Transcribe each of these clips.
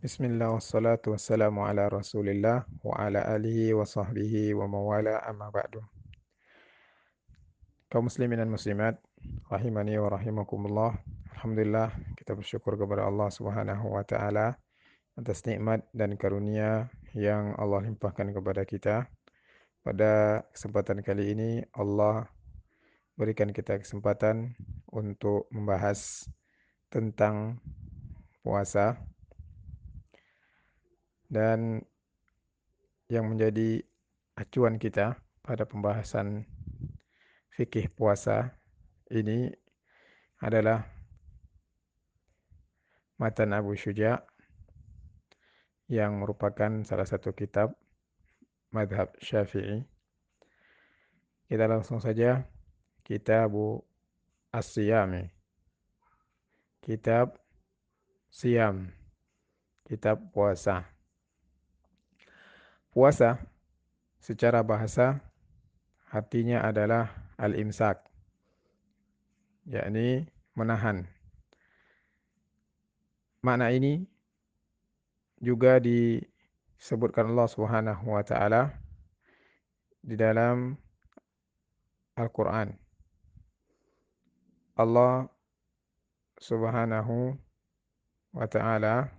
Bismillah wassalatu wassalamu ala rasulillah wa ala alihi wa sahbihi wa mawala amma ba'du. Kaum muslimin dan muslimat, rahimani wa rahimakumullah. Alhamdulillah kita bersyukur kepada Allah Subhanahu wa taala atas nikmat dan karunia yang Allah limpahkan kepada kita. Pada kesempatan kali ini Allah berikan kita kesempatan untuk membahas tentang puasa dan yang menjadi acuan kita pada pembahasan fikih puasa ini adalah Matan Abu Syuja yang merupakan salah satu kitab madhab syafi'i. Kita langsung saja kitab As-Siyami. Kitab Siam. Kitab puasa. Puasa secara bahasa artinya adalah al-imsak, yakni menahan. Makna ini juga disebutkan Allah Subhanahu wa taala di dalam Al-Qur'an. Allah Subhanahu wa taala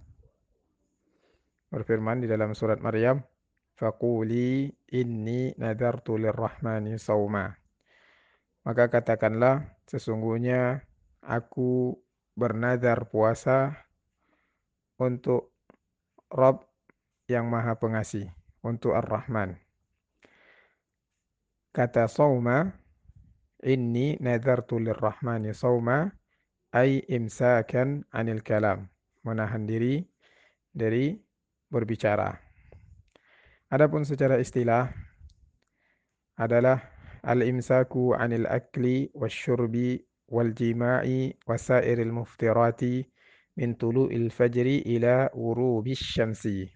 berfirman di dalam surat Maryam Faquli inni nadartu lirrahmani sauma. Maka katakanlah sesungguhnya aku bernadar puasa untuk Rob yang maha pengasih, untuk Ar-Rahman. Kata sauma, inni nadartu lirrahmani sauma, ay imsakan anil kalam. Menahan diri dari berbicara. Adapun secara istilah adalah al-imsaku 'anil akli wasyurbi wal jima'i wasairil muftirati min tulu'il fajri ila wurubis syamsi.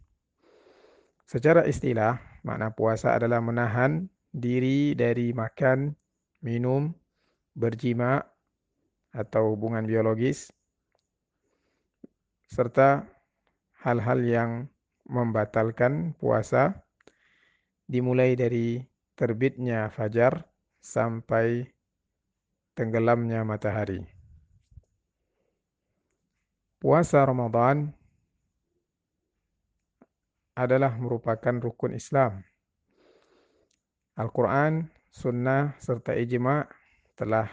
Secara istilah, makna puasa adalah menahan diri dari makan, minum, berjima atau hubungan biologis serta hal-hal yang membatalkan puasa dimulai dari terbitnya fajar sampai tenggelamnya matahari. Puasa Ramadan adalah merupakan rukun Islam. Al-Quran, Sunnah, serta Ijma' telah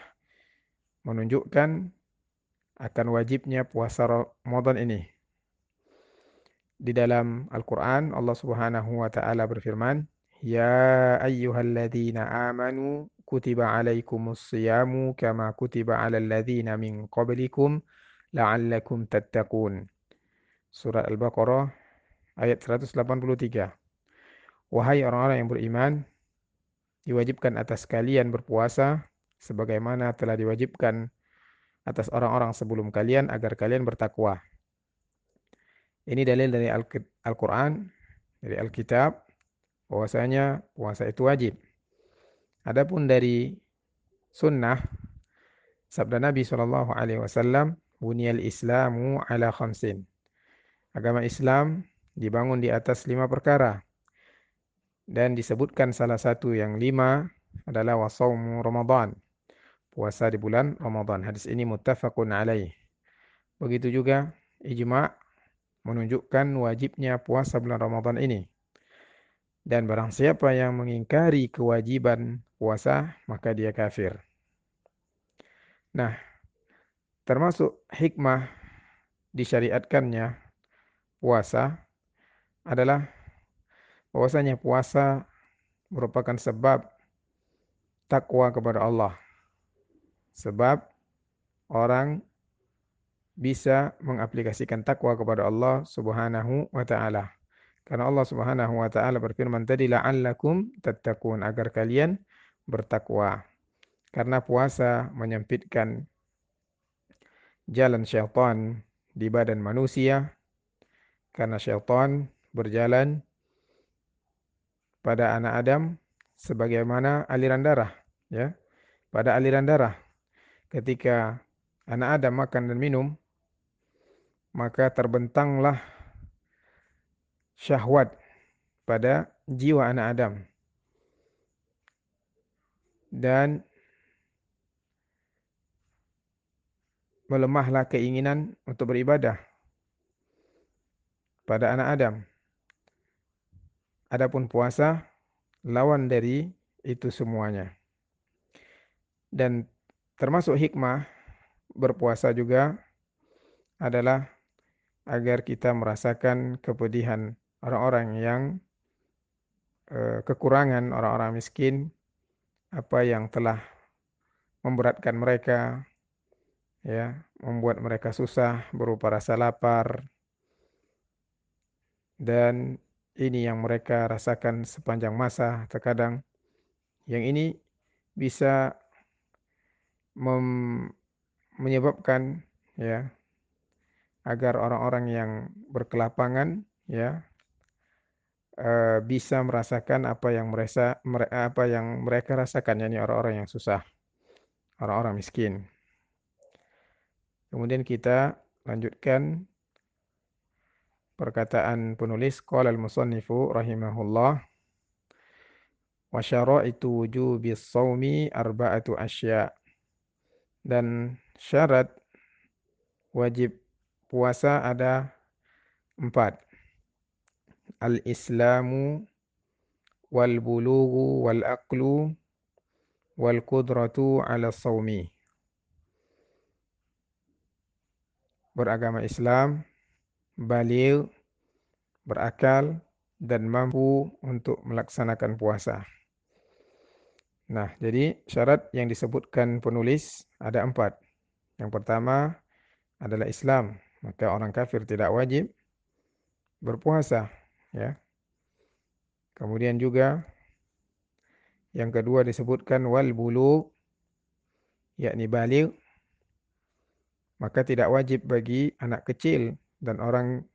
menunjukkan akan wajibnya puasa Ramadan ini. Di dalam Al-Quran, Allah Subhanahu wa Ta'ala berfirman, يا أيها الذين آمنوا كتب عليكم الصيام كما كتب على الذين من قبلكم لعلكم تتقون Surat Al-Baqarah ayat 183. Wahai orang-orang yang beriman, diwajibkan atas kalian berpuasa sebagaimana telah diwajibkan atas orang-orang sebelum kalian agar kalian bertakwa. Ini dalil dari Al-Quran, dari Alkitab, Bahwasanya puasa itu wajib. Adapun dari sunnah sabda Nabi Shallallahu Alaihi Wasallam, "Bunyal Islamu ala khamsin." Agama Islam dibangun di atas lima perkara dan disebutkan salah satu yang lima adalah wasaumu Ramadan. Puasa di bulan Ramadan. Hadis ini muttafaqun alaih. Begitu juga ijma' menunjukkan wajibnya puasa bulan Ramadan ini. Dan barang siapa yang mengingkari kewajiban puasa, maka dia kafir. Nah, termasuk hikmah disyariatkannya puasa adalah bahwasanya puasa merupakan sebab takwa kepada Allah. Sebab orang bisa mengaplikasikan takwa kepada Allah Subhanahu wa taala. Karena Allah Subhanahu wa taala berfirman tadi la'allakum tattaqun agar kalian bertakwa. Karena puasa menyempitkan jalan syaitan di badan manusia. Karena syaitan berjalan pada anak Adam sebagaimana aliran darah ya. Pada aliran darah. Ketika anak Adam makan dan minum maka terbentanglah syahwat pada jiwa anak Adam. Dan melemahlah keinginan untuk beribadah pada anak Adam. Adapun puasa lawan dari itu semuanya. Dan termasuk hikmah berpuasa juga adalah agar kita merasakan kepedihan orang-orang yang eh, kekurangan, orang-orang miskin, apa yang telah memberatkan mereka, ya, membuat mereka susah berupa rasa lapar, dan ini yang mereka rasakan sepanjang masa terkadang. Yang ini bisa menyebabkan ya agar orang-orang yang berkelapangan ya uh, bisa merasakan apa yang mereka apa yang mereka rasakan yakni orang-orang yang susah orang-orang miskin kemudian kita lanjutkan perkataan penulis qala al-musannifu rahimahullah wa syara'itu wujubi shaumi arba'atu asya dan syarat wajib puasa ada empat. Al-Islamu wal bulughu wal aqlu wal. Beragama Islam, baligh, berakal, dan mampu untuk melaksanakan puasa. Nah, jadi syarat yang disebutkan penulis ada empat. Yang pertama adalah Islam, maka orang kafir tidak wajib berpuasa ya. Kemudian juga yang kedua disebutkan wal bulu yakni balik maka tidak wajib bagi anak kecil dan orang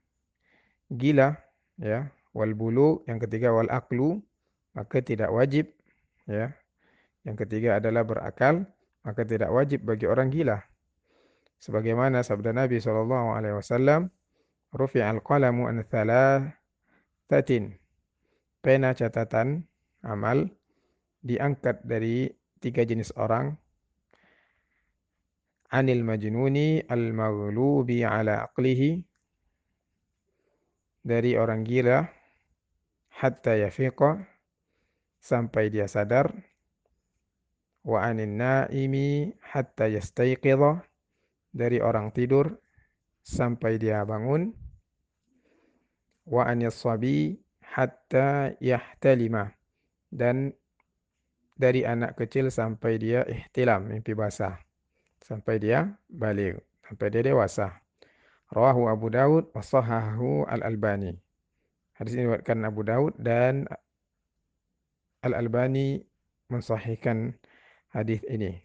gila ya. Wal bulu yang ketiga wal aklu maka tidak wajib ya. Yang ketiga adalah berakal maka tidak wajib bagi orang gila. Sebagaimana sabda Nabi sallallahu alaihi wasallam rufi'al qalamu an thalathatin pena catatan amal diangkat dari tiga jenis orang. Anil majnuni al maghlubi ala aqlihi. Dari orang gila hatta yafiqa sampai dia sadar. Wa anin naimi hatta yastayqidha dari orang tidur sampai dia bangun wa anis sabi hatta yahtalima. Dan dari anak kecil sampai dia ihtilam mimpi basah. Sampai dia balik sampai dia dewasa. Rawahu Abu Dawud wa sahahu Al-Albani. Hadis ini diriwayatkan Abu Dawud dan Al-Albani mensahihkan hadis ini.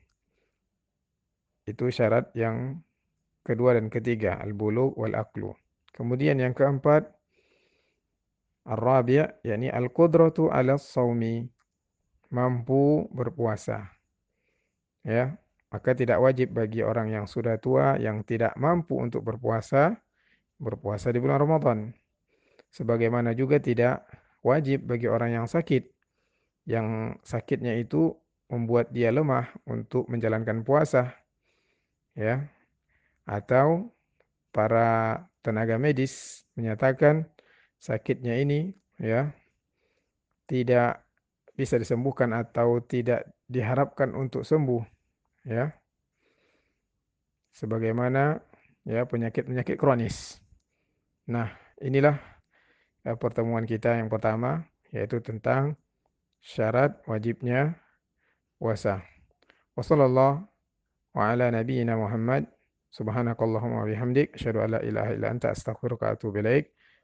Itu syarat yang kedua dan ketiga, al-bulugh wal aqlu. Kemudian yang keempat, ar-rabi' yakni al-qudratu 'ala shaumi, mampu berpuasa. Ya, maka tidak wajib bagi orang yang sudah tua yang tidak mampu untuk berpuasa berpuasa di bulan Ramadan. Sebagaimana juga tidak wajib bagi orang yang sakit yang sakitnya itu membuat dia lemah untuk menjalankan puasa ya atau para tenaga medis menyatakan sakitnya ini ya tidak bisa disembuhkan atau tidak diharapkan untuk sembuh ya sebagaimana ya penyakit-penyakit kronis. Nah, inilah ya, pertemuan kita yang pertama yaitu tentang syarat wajibnya puasa. Wassallallahu wa ala nabiyyina Muhammad subhanakallahumma wa bihamdik asyhadu an la ilaha illa anta astaghfiruka wa atubu ilaik.